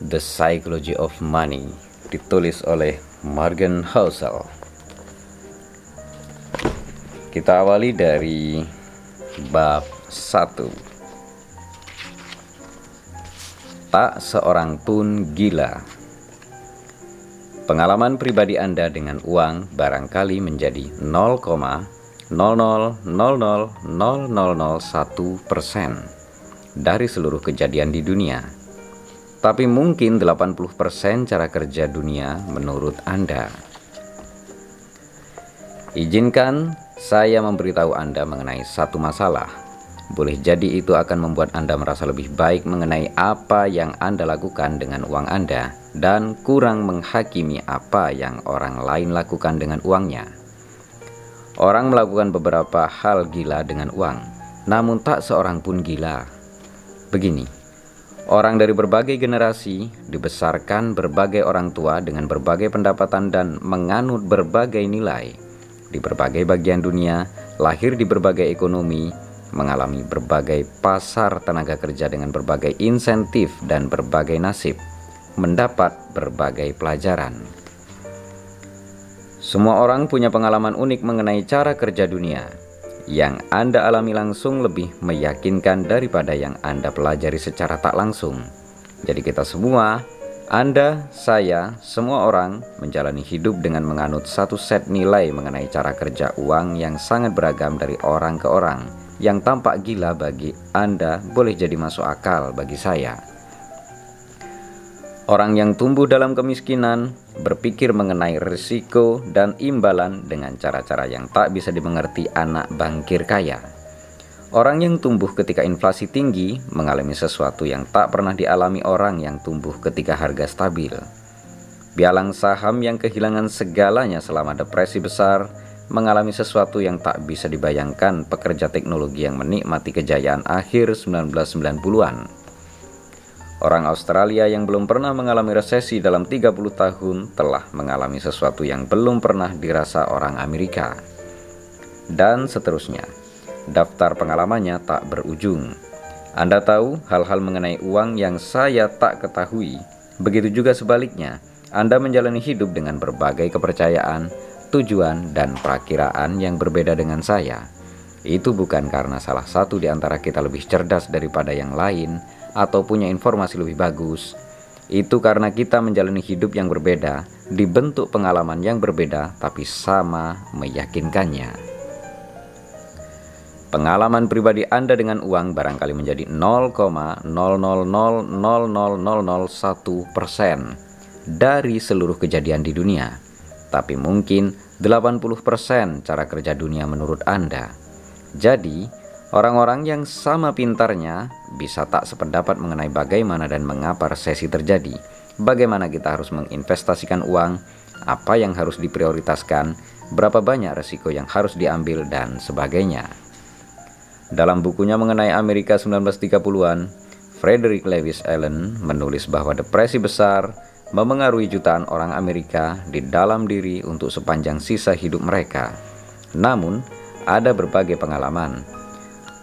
The Psychology of Money ditulis oleh Morgan Housel. Kita awali dari bab 1. Tak seorang pun gila. Pengalaman pribadi Anda dengan uang barangkali menjadi 0,0000001% dari seluruh kejadian di dunia tapi mungkin 80% cara kerja dunia menurut Anda. Izinkan saya memberitahu Anda mengenai satu masalah. Boleh jadi itu akan membuat Anda merasa lebih baik mengenai apa yang Anda lakukan dengan uang Anda dan kurang menghakimi apa yang orang lain lakukan dengan uangnya. Orang melakukan beberapa hal gila dengan uang, namun tak seorang pun gila. Begini, Orang dari berbagai generasi dibesarkan berbagai orang tua dengan berbagai pendapatan dan menganut berbagai nilai. Di berbagai bagian dunia, lahir di berbagai ekonomi, mengalami berbagai pasar tenaga kerja dengan berbagai insentif dan berbagai nasib, mendapat berbagai pelajaran. Semua orang punya pengalaman unik mengenai cara kerja dunia yang Anda alami langsung lebih meyakinkan daripada yang Anda pelajari secara tak langsung. Jadi kita semua, Anda, saya, semua orang menjalani hidup dengan menganut satu set nilai mengenai cara kerja uang yang sangat beragam dari orang ke orang. Yang tampak gila bagi Anda boleh jadi masuk akal bagi saya. Orang yang tumbuh dalam kemiskinan berpikir mengenai risiko dan imbalan dengan cara-cara yang tak bisa dimengerti anak bangkir kaya. Orang yang tumbuh ketika inflasi tinggi mengalami sesuatu yang tak pernah dialami orang yang tumbuh ketika harga stabil. Bialang saham yang kehilangan segalanya selama depresi besar mengalami sesuatu yang tak bisa dibayangkan pekerja teknologi yang menikmati kejayaan akhir 1990-an. Orang Australia yang belum pernah mengalami resesi dalam 30 tahun telah mengalami sesuatu yang belum pernah dirasa orang Amerika. Dan seterusnya. Daftar pengalamannya tak berujung. Anda tahu hal-hal mengenai uang yang saya tak ketahui. Begitu juga sebaliknya, Anda menjalani hidup dengan berbagai kepercayaan, tujuan, dan perakiraan yang berbeda dengan saya. Itu bukan karena salah satu di antara kita lebih cerdas daripada yang lain, atau punya informasi lebih bagus. Itu karena kita menjalani hidup yang berbeda, dibentuk pengalaman yang berbeda, tapi sama meyakinkannya. Pengalaman pribadi Anda dengan uang barangkali menjadi 0,0000001% dari seluruh kejadian di dunia. Tapi mungkin 80% cara kerja dunia menurut Anda. Jadi, Orang-orang yang sama pintarnya bisa tak sependapat mengenai bagaimana dan mengapa resesi terjadi, bagaimana kita harus menginvestasikan uang, apa yang harus diprioritaskan, berapa banyak resiko yang harus diambil, dan sebagainya. Dalam bukunya mengenai Amerika 1930-an, Frederick Lewis Allen menulis bahwa depresi besar memengaruhi jutaan orang Amerika di dalam diri untuk sepanjang sisa hidup mereka. Namun, ada berbagai pengalaman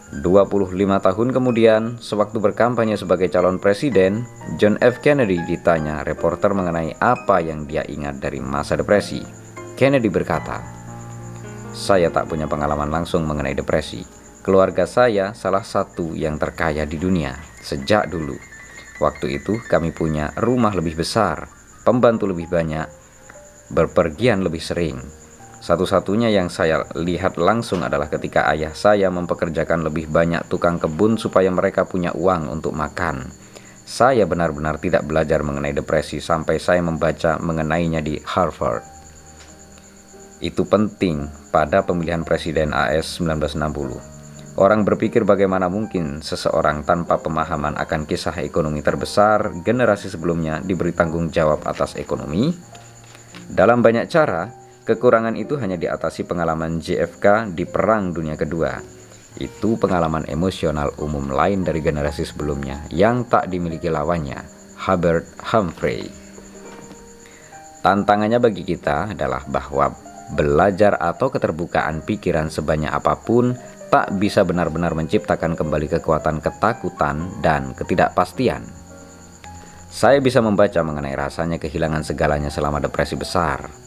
25 tahun kemudian, sewaktu berkampanye sebagai calon presiden, John F. Kennedy ditanya reporter mengenai apa yang dia ingat dari masa depresi. Kennedy berkata, "Saya tak punya pengalaman langsung mengenai depresi. Keluarga saya salah satu yang terkaya di dunia sejak dulu. Waktu itu kami punya rumah lebih besar, pembantu lebih banyak, berpergian lebih sering. Satu-satunya yang saya lihat langsung adalah ketika ayah saya mempekerjakan lebih banyak tukang kebun supaya mereka punya uang untuk makan. Saya benar-benar tidak belajar mengenai depresi sampai saya membaca mengenainya di Harvard. Itu penting pada pemilihan presiden AS 1960. Orang berpikir bagaimana mungkin seseorang tanpa pemahaman akan kisah ekonomi terbesar generasi sebelumnya diberi tanggung jawab atas ekonomi. Dalam banyak cara, kekurangan itu hanya diatasi pengalaman JFK di Perang Dunia Kedua. Itu pengalaman emosional umum lain dari generasi sebelumnya yang tak dimiliki lawannya, Hubert Humphrey. Tantangannya bagi kita adalah bahwa belajar atau keterbukaan pikiran sebanyak apa pun tak bisa benar-benar menciptakan kembali kekuatan ketakutan dan ketidakpastian. Saya bisa membaca mengenai rasanya kehilangan segalanya selama depresi besar.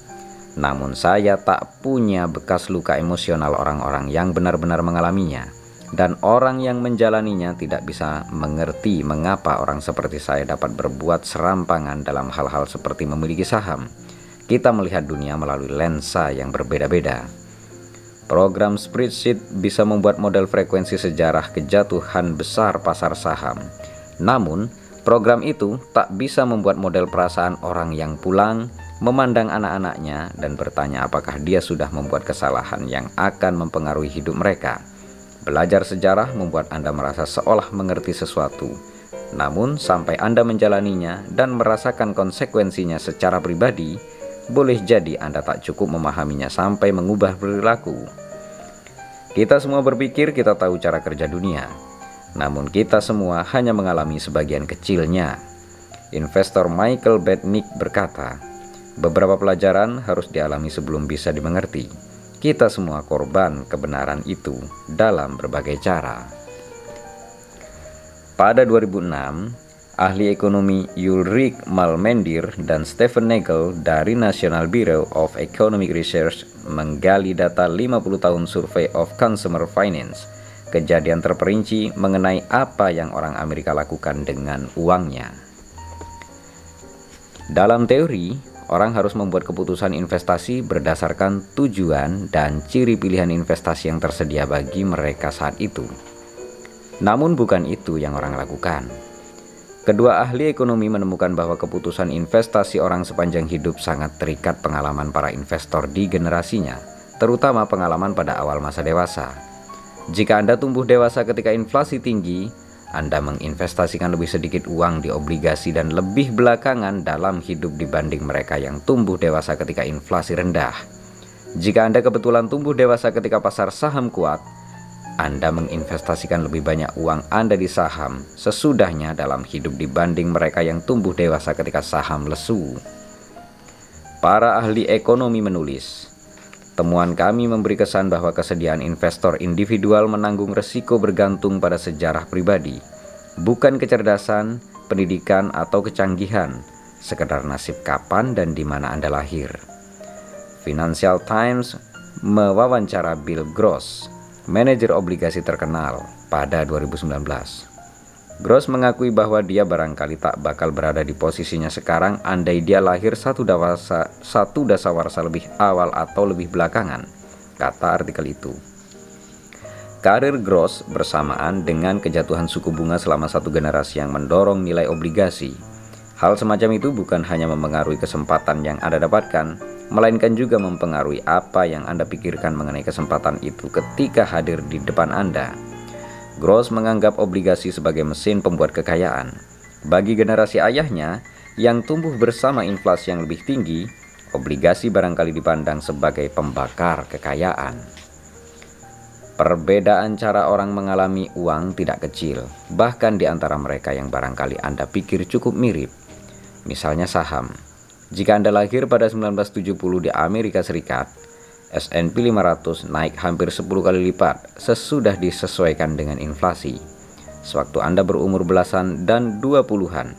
Namun saya tak punya bekas luka emosional orang-orang yang benar-benar mengalaminya. Dan orang yang menjalaninya tidak bisa mengerti mengapa orang seperti saya dapat berbuat serampangan dalam hal-hal seperti memiliki saham. Kita melihat dunia melalui lensa yang berbeda-beda. Program spreadsheet bisa membuat model frekuensi sejarah kejatuhan besar pasar saham. Namun, program itu tak bisa membuat model perasaan orang yang pulang, memandang anak-anaknya, dan bertanya apakah dia sudah membuat kesalahan yang akan mempengaruhi hidup mereka. Belajar sejarah membuat Anda merasa seolah mengerti sesuatu. Namun, sampai Anda menjalaninya dan merasakan konsekuensinya secara pribadi, boleh jadi Anda tak cukup memahaminya sampai mengubah perilaku. Kita semua berpikir kita tahu cara kerja dunia, namun kita semua hanya mengalami sebagian kecilnya. Investor Michael Bednick berkata, beberapa pelajaran harus dialami sebelum bisa dimengerti. Kita semua korban kebenaran itu dalam berbagai cara. Pada 2006, ahli ekonomi Ulrich Malmendir dan Stephen Nagel dari National Bureau of Economic Research menggali data 50 tahun Survey of Consumer Finance, kejadian terperinci mengenai apa yang orang Amerika lakukan dengan uangnya. Dalam teori, orang harus membuat keputusan investasi berdasarkan tujuan dan ciri pilihan investasi yang tersedia bagi mereka saat itu. Namun bukan itu yang orang lakukan. Kedua ahli ekonomi menemukan bahwa keputusan investasi orang sepanjang hidup sangat terikat pengalaman para investor di generasinya, terutama pengalaman pada awal masa dewasa. Jika Anda tumbuh dewasa ketika inflasi tinggi, Anda menginvestasikan lebih sedikit uang di obligasi dan lebih belakangan dalam hidup dibanding mereka yang tumbuh dewasa ketika inflasi rendah. Jika Anda kebetulan tumbuh dewasa ketika pasar saham kuat, anda menginvestasikan lebih banyak uang Anda di saham sesudahnya dalam hidup dibanding mereka yang tumbuh dewasa ketika saham lesu. Para ahli ekonomi menulis, temuan kami memberi kesan bahwa kesediaan investor individual menanggung resiko bergantung pada sejarah pribadi, bukan kecerdasan, pendidikan, atau kecanggihan, sekedar nasib kapan dan di mana Anda lahir. Financial Times mewawancara Bill Gross, manajer obligasi terkenal pada 2019. Gross mengakui bahwa dia barangkali tak bakal berada di posisinya sekarang andai dia lahir satu dawasa, satu dasawarsa lebih awal atau lebih belakangan, kata artikel itu. Karir Gross bersamaan dengan kejatuhan suku bunga selama satu generasi yang mendorong nilai obligasi. Hal semacam itu bukan hanya mempengaruhi kesempatan yang Anda dapatkan, melainkan juga mempengaruhi apa yang Anda pikirkan mengenai kesempatan itu ketika hadir di depan Anda. Gross menganggap obligasi sebagai mesin pembuat kekayaan. Bagi generasi ayahnya yang tumbuh bersama inflasi yang lebih tinggi, obligasi barangkali dipandang sebagai pembakar kekayaan. Perbedaan cara orang mengalami uang tidak kecil, bahkan di antara mereka yang barangkali Anda pikir cukup mirip. Misalnya saham. Jika Anda lahir pada 1970 di Amerika Serikat, S&P 500 naik hampir 10 kali lipat sesudah disesuaikan dengan inflasi. Sewaktu Anda berumur belasan dan 20-an,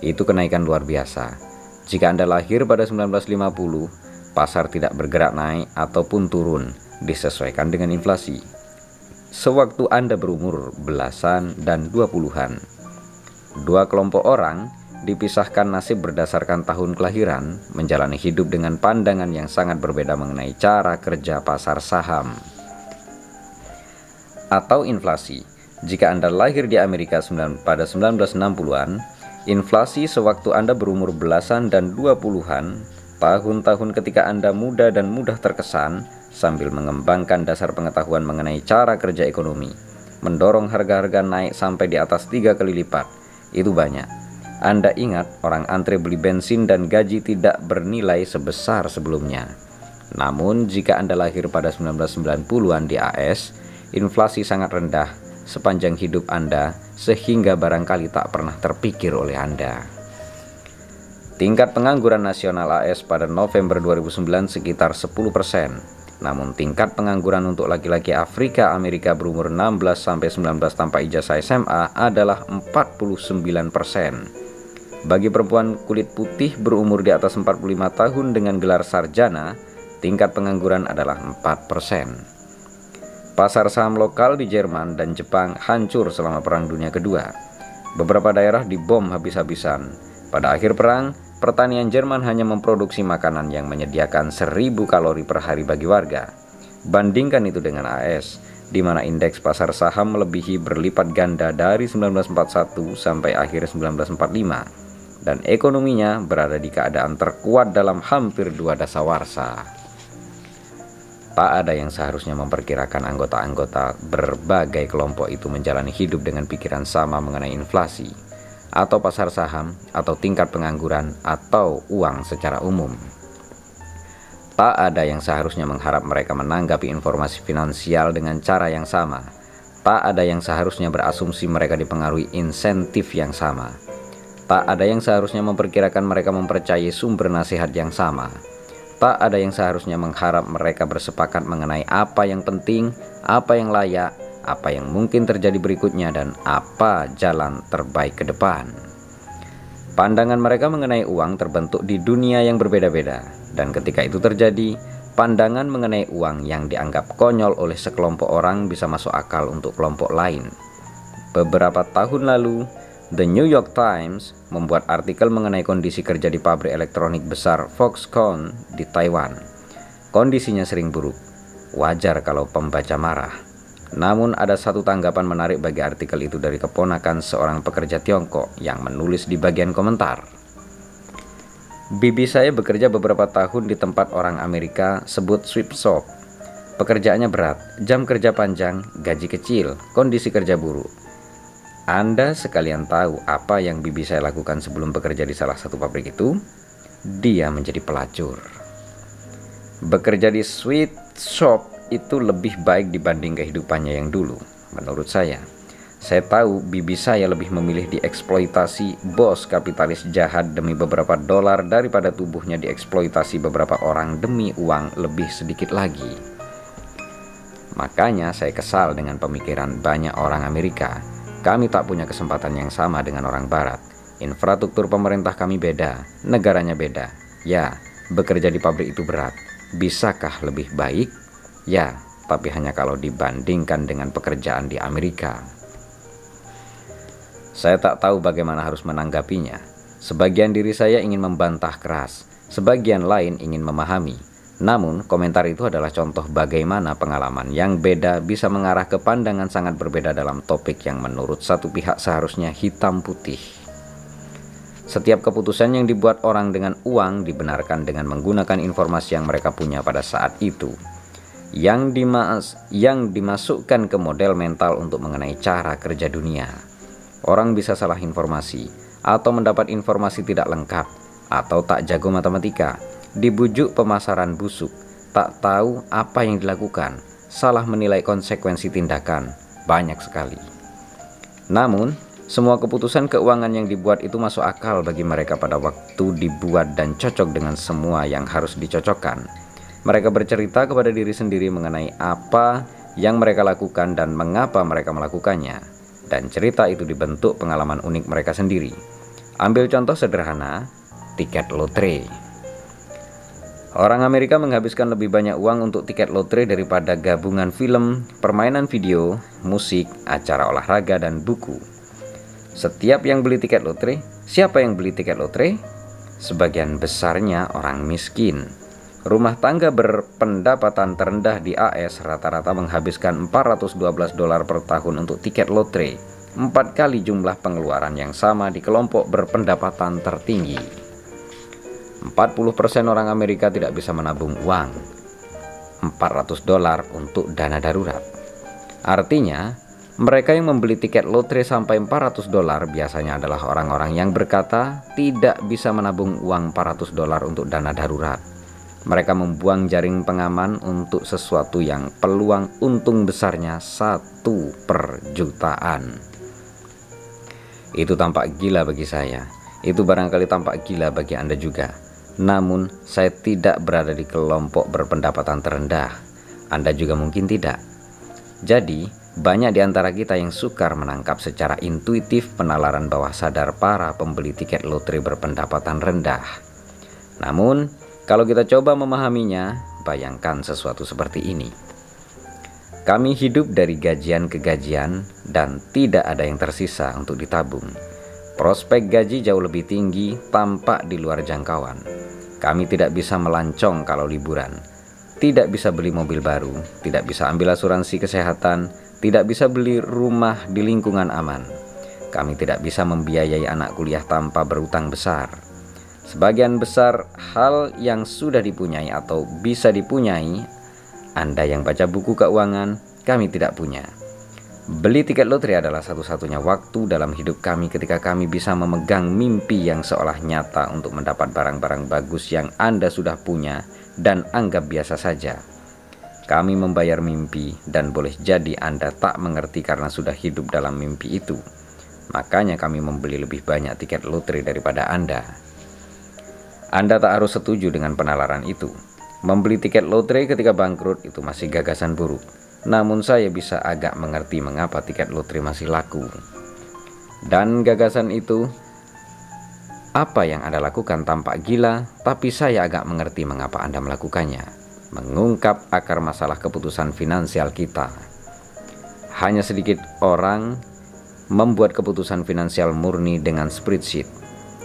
itu kenaikan luar biasa. Jika Anda lahir pada 1950, pasar tidak bergerak naik ataupun turun, disesuaikan dengan inflasi. Sewaktu Anda berumur belasan dan 20-an, Dua kelompok orang dipisahkan nasib berdasarkan tahun kelahiran, menjalani hidup dengan pandangan yang sangat berbeda mengenai cara kerja pasar saham atau inflasi. Jika Anda lahir di Amerika pada 1960-an, inflasi sewaktu Anda berumur belasan dan 20-an, tahun-tahun ketika Anda muda dan mudah terkesan sambil mengembangkan dasar pengetahuan mengenai cara kerja ekonomi, mendorong harga-harga naik sampai di atas tiga kali lipat. Itu banyak. Anda ingat orang antre beli bensin dan gaji tidak bernilai sebesar sebelumnya. Namun jika Anda lahir pada 1990-an di AS, inflasi sangat rendah sepanjang hidup Anda sehingga barangkali tak pernah terpikir oleh Anda. Tingkat pengangguran nasional AS pada November 2009 sekitar 10%. Namun tingkat pengangguran untuk laki-laki Afrika Amerika berumur 16 sampai 19 tanpa ijazah SMA adalah 49%. Bagi perempuan kulit putih berumur di atas 45 tahun dengan gelar sarjana, tingkat pengangguran adalah 4%. Pasar saham lokal di Jerman dan Jepang hancur selama Perang Dunia Kedua. Beberapa daerah dibom habis-habisan. Pada akhir perang, pertanian Jerman hanya memproduksi makanan yang menyediakan 1000 kalori per hari bagi warga. Bandingkan itu dengan AS, di mana indeks pasar saham melebihi berlipat ganda dari 1941 sampai akhir 1945 dan ekonominya berada di keadaan terkuat dalam hampir dua dasawarsa. Tak ada yang seharusnya memperkirakan anggota-anggota berbagai kelompok itu menjalani hidup dengan pikiran sama mengenai inflasi, atau pasar saham, atau tingkat pengangguran, atau uang secara umum. Tak ada yang seharusnya mengharap mereka menanggapi informasi finansial dengan cara yang sama. Tak ada yang seharusnya berasumsi mereka dipengaruhi insentif yang sama Tak ada yang seharusnya memperkirakan mereka mempercayai sumber nasihat yang sama. Tak ada yang seharusnya mengharap mereka bersepakat mengenai apa yang penting, apa yang layak, apa yang mungkin terjadi berikutnya, dan apa jalan terbaik ke depan. Pandangan mereka mengenai uang terbentuk di dunia yang berbeda-beda, dan ketika itu terjadi, pandangan mengenai uang yang dianggap konyol oleh sekelompok orang bisa masuk akal untuk kelompok lain. Beberapa tahun lalu, The New York Times membuat artikel mengenai kondisi kerja di pabrik elektronik besar Foxconn di Taiwan. Kondisinya sering buruk. Wajar kalau pembaca marah. Namun ada satu tanggapan menarik bagi artikel itu dari keponakan seorang pekerja Tiongkok yang menulis di bagian komentar. Bibi saya bekerja beberapa tahun di tempat orang Amerika sebut sweep shop. Pekerjaannya berat, jam kerja panjang, gaji kecil, kondisi kerja buruk anda sekalian tahu apa yang bibi saya lakukan sebelum bekerja di salah satu pabrik itu? Dia menjadi pelacur. Bekerja di sweet shop itu lebih baik dibanding kehidupannya yang dulu, menurut saya. Saya tahu bibi saya lebih memilih dieksploitasi bos kapitalis jahat demi beberapa dolar daripada tubuhnya dieksploitasi beberapa orang demi uang lebih sedikit lagi. Makanya saya kesal dengan pemikiran banyak orang Amerika kami tak punya kesempatan yang sama dengan orang Barat. Infrastruktur pemerintah kami beda, negaranya beda. Ya, bekerja di pabrik itu berat. Bisakah lebih baik? Ya, tapi hanya kalau dibandingkan dengan pekerjaan di Amerika. Saya tak tahu bagaimana harus menanggapinya. Sebagian diri saya ingin membantah keras, sebagian lain ingin memahami. Namun, komentar itu adalah contoh bagaimana pengalaman yang beda bisa mengarah ke pandangan sangat berbeda dalam topik yang menurut satu pihak seharusnya hitam putih. Setiap keputusan yang dibuat orang dengan uang dibenarkan dengan menggunakan informasi yang mereka punya pada saat itu. Yang, dimas yang dimasukkan ke model mental untuk mengenai cara kerja dunia. Orang bisa salah informasi, atau mendapat informasi tidak lengkap, atau tak jago matematika, dibujuk pemasaran busuk, tak tahu apa yang dilakukan, salah menilai konsekuensi tindakan, banyak sekali. Namun, semua keputusan keuangan yang dibuat itu masuk akal bagi mereka pada waktu dibuat dan cocok dengan semua yang harus dicocokkan. Mereka bercerita kepada diri sendiri mengenai apa yang mereka lakukan dan mengapa mereka melakukannya. Dan cerita itu dibentuk pengalaman unik mereka sendiri. Ambil contoh sederhana, tiket lotre. Orang Amerika menghabiskan lebih banyak uang untuk tiket lotre daripada gabungan film, permainan video, musik, acara olahraga, dan buku. Setiap yang beli tiket lotre, siapa yang beli tiket lotre? Sebagian besarnya orang miskin. Rumah tangga berpendapatan terendah di AS rata-rata menghabiskan 412 dolar per tahun untuk tiket lotre, empat kali jumlah pengeluaran yang sama di kelompok berpendapatan tertinggi. 40% orang Amerika tidak bisa menabung uang 400 dolar untuk dana darurat. Artinya, mereka yang membeli tiket lotre sampai 400 dolar biasanya adalah orang-orang yang berkata tidak bisa menabung uang 400 dolar untuk dana darurat. Mereka membuang jaring pengaman untuk sesuatu yang peluang untung besarnya satu per jutaan. Itu tampak gila bagi saya. Itu barangkali tampak gila bagi Anda juga. Namun, saya tidak berada di kelompok berpendapatan terendah. Anda juga mungkin tidak. Jadi, banyak di antara kita yang sukar menangkap secara intuitif penalaran bawah sadar para pembeli tiket lotre berpendapatan rendah. Namun, kalau kita coba memahaminya, bayangkan sesuatu seperti ini. Kami hidup dari gajian ke gajian dan tidak ada yang tersisa untuk ditabung. Prospek gaji jauh lebih tinggi tampak di luar jangkauan. Kami tidak bisa melancong kalau liburan. Tidak bisa beli mobil baru, tidak bisa ambil asuransi kesehatan, tidak bisa beli rumah di lingkungan aman. Kami tidak bisa membiayai anak kuliah tanpa berutang besar Sebagian besar hal yang sudah dipunyai atau bisa dipunyai, Anda yang baca buku keuangan, kami tidak punya. Beli tiket lotre adalah satu-satunya waktu dalam hidup kami ketika kami bisa memegang mimpi yang seolah nyata untuk mendapat barang-barang bagus yang Anda sudah punya dan anggap biasa saja. Kami membayar mimpi dan boleh jadi Anda tak mengerti karena sudah hidup dalam mimpi itu. Makanya kami membeli lebih banyak tiket lotre daripada Anda. Anda tak harus setuju dengan penalaran itu. Membeli tiket lotre ketika bangkrut itu masih gagasan buruk. Namun saya bisa agak mengerti mengapa tiket lotre masih laku. Dan gagasan itu apa yang Anda lakukan tampak gila, tapi saya agak mengerti mengapa Anda melakukannya. Mengungkap akar masalah keputusan finansial kita. Hanya sedikit orang membuat keputusan finansial murni dengan spreadsheet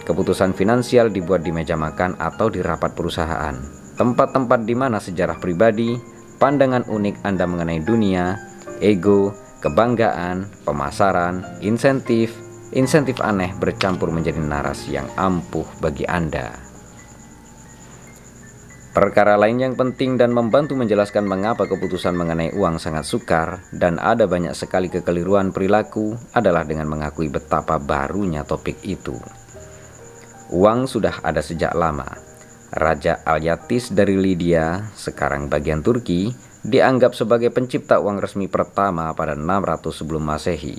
Keputusan finansial dibuat di meja makan atau di rapat perusahaan, tempat-tempat di mana sejarah pribadi, pandangan unik Anda mengenai dunia, ego, kebanggaan, pemasaran, insentif, insentif aneh bercampur menjadi narasi yang ampuh bagi Anda. Perkara lain yang penting dan membantu menjelaskan mengapa keputusan mengenai uang sangat sukar dan ada banyak sekali kekeliruan perilaku adalah dengan mengakui betapa barunya topik itu. Uang sudah ada sejak lama. Raja Alyatis dari Lydia, sekarang bagian Turki, dianggap sebagai pencipta uang resmi pertama pada 600 sebelum Masehi.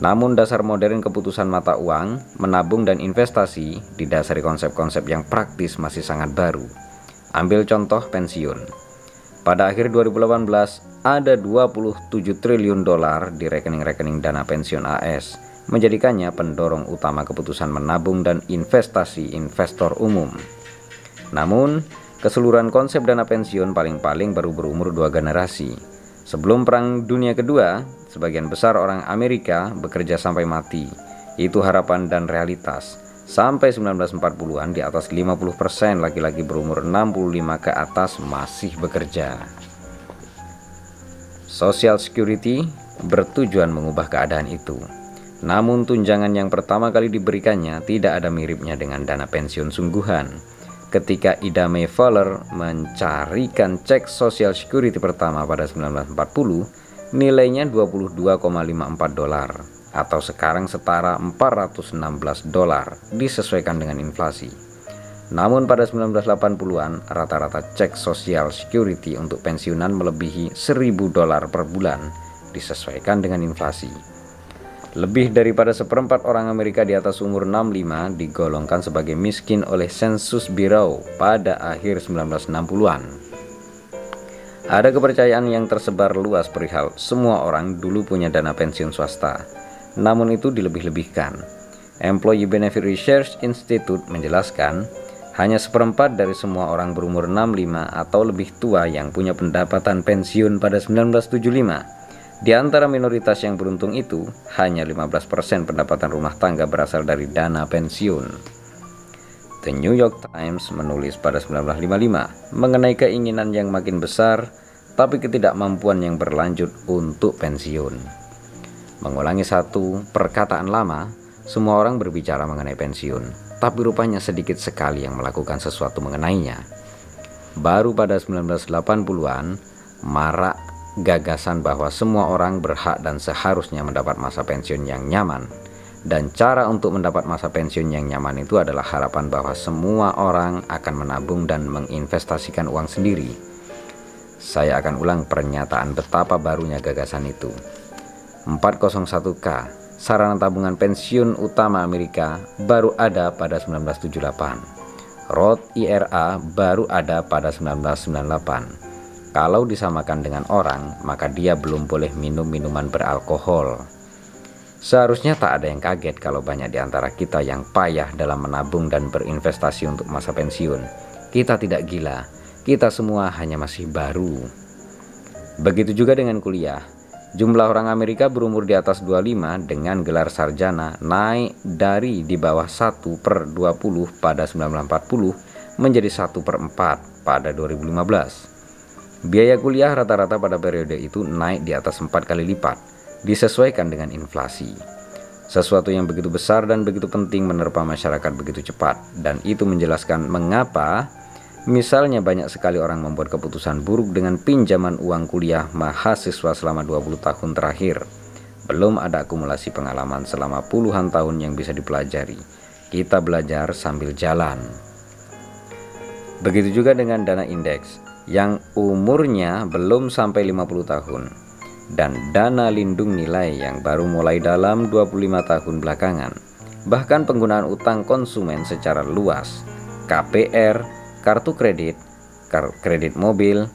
Namun dasar modern keputusan mata uang, menabung dan investasi didasari konsep-konsep yang praktis masih sangat baru. Ambil contoh pensiun. Pada akhir 2018, ada 27 triliun dolar di rekening-rekening dana pensiun AS menjadikannya pendorong utama keputusan menabung dan investasi investor umum. Namun, keseluruhan konsep dana pensiun paling-paling baru berumur dua generasi. Sebelum Perang Dunia Kedua, sebagian besar orang Amerika bekerja sampai mati. Itu harapan dan realitas. Sampai 1940-an di atas 50% laki-laki berumur 65 ke atas masih bekerja. Social Security bertujuan mengubah keadaan itu. Namun tunjangan yang pertama kali diberikannya tidak ada miripnya dengan dana pensiun sungguhan. Ketika Ida May Fowler mencarikan cek Social Security pertama pada 1940, nilainya 22,54 dolar atau sekarang setara 416 dolar disesuaikan dengan inflasi. Namun pada 1980-an, rata-rata cek Social Security untuk pensiunan melebihi 1000 dolar per bulan disesuaikan dengan inflasi. Lebih daripada seperempat orang Amerika di atas umur 65 digolongkan sebagai miskin oleh sensus Bureau pada akhir 1960-an. Ada kepercayaan yang tersebar luas perihal semua orang dulu punya dana pensiun swasta. Namun itu dilebih-lebihkan. Employee Benefit Research Institute menjelaskan, hanya seperempat dari semua orang berumur 65 atau lebih tua yang punya pendapatan pensiun pada 1975 Di antara minoritas yang beruntung itu, hanya 15% pendapatan rumah tangga berasal dari dana pensiun. The New York Times menulis pada 1955 mengenai keinginan yang makin besar tapi ketidakmampuan yang berlanjut untuk pensiun. Mengulangi satu perkataan lama, semua orang berbicara mengenai pensiun, tapi rupanya sedikit sekali yang melakukan sesuatu mengenainya. Baru pada 1980-an, marak gagasan bahwa semua orang berhak dan seharusnya mendapat masa pensiun yang nyaman. Dan cara untuk mendapat masa pensiun yang nyaman itu adalah harapan bahwa semua orang akan menabung dan menginvestasikan uang sendiri saya akan ulang pernyataan betapa barunya gagasan itu. 401k, sarana tabungan pensiun utama Amerika baru ada pada 1978. Roth IRA baru ada pada 1998. Kalau disamakan dengan orang, maka dia belum boleh minum minuman beralkohol. Seharusnya tak ada yang kaget kalau banyak di antara kita yang payah dalam menabung dan berinvestasi untuk masa pensiun. Kita tidak gila, kita semua hanya masih baru. Begitu juga dengan kuliah. Jumlah orang Amerika berumur di atas 25 dengan gelar sarjana naik dari di bawah 1 per 20 pada 1940 menjadi 1 per 4 pada 2015. Biaya kuliah rata-rata pada periode itu naik di atas 4 kali lipat, disesuaikan dengan inflasi. Sesuatu yang begitu besar dan begitu penting menerpa masyarakat begitu cepat, dan itu menjelaskan mengapa Misalnya banyak sekali orang membuat keputusan buruk dengan pinjaman uang kuliah mahasiswa selama 20 tahun terakhir. Belum ada akumulasi pengalaman selama puluhan tahun yang bisa dipelajari. Kita belajar sambil jalan. Begitu juga dengan dana indeks yang umurnya belum sampai 50 tahun dan dana lindung nilai yang baru mulai dalam 25 tahun belakangan. Bahkan penggunaan utang konsumen secara luas, KPR, kartu kredit, kredit mobil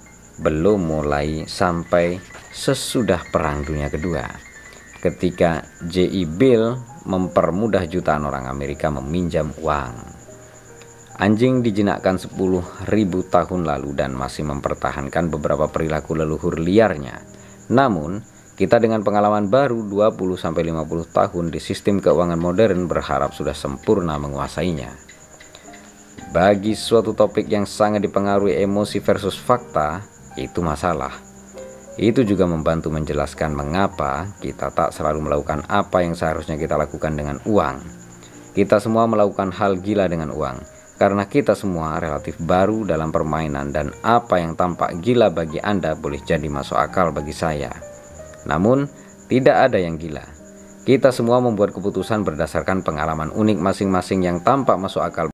belum mulai sampai sesudah Perang Dunia Kedua. Ketika J.E. Bill mempermudah jutaan orang Amerika meminjam uang. Anjing dijinakkan 10.000 tahun lalu dan masih mempertahankan beberapa perilaku leluhur liarnya. Namun, kita dengan pengalaman baru 20-50 tahun di sistem keuangan modern berharap sudah sempurna menguasainya. Bagi suatu topik yang sangat dipengaruhi emosi versus fakta, itu masalah. Itu juga membantu menjelaskan mengapa kita tak selalu melakukan apa yang seharusnya kita lakukan dengan uang. Kita semua melakukan hal gila dengan uang, karena kita semua relatif baru dalam permainan dan apa yang tampak gila bagi Anda boleh jadi masuk akal bagi saya. Namun, tidak ada yang gila. Kita semua membuat keputusan berdasarkan pengalaman unik masing-masing yang tampak masuk akal